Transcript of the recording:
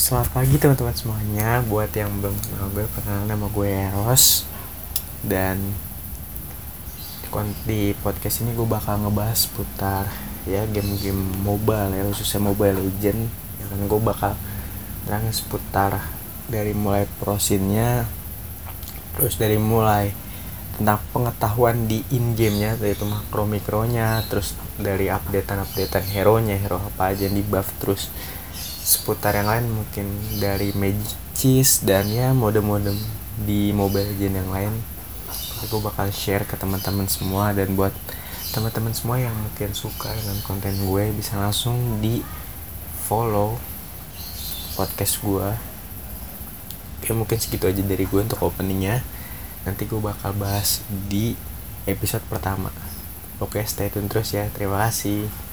Selamat pagi teman-teman semuanya. Buat yang belum kenal gue, kenal nama gue Eros. Dan di podcast ini gue bakal ngebahas putar ya game-game mobile ya khususnya mobile legend ya kan gue bakal terangin seputar dari mulai prosinnya terus dari mulai tentang pengetahuan di in gamenya yaitu makro mikronya terus dari updatean updatean hero nya hero apa aja yang di buff terus seputar yang lain mungkin dari cheese dan ya mode-mode di mobile legend yang lain. Aku bakal share ke teman-teman semua dan buat teman-teman semua yang mungkin suka dengan konten gue bisa langsung di follow podcast gue ya mungkin segitu aja dari gue untuk openingnya. Nanti gue bakal bahas di episode pertama. Oke stay tune terus ya. Terima kasih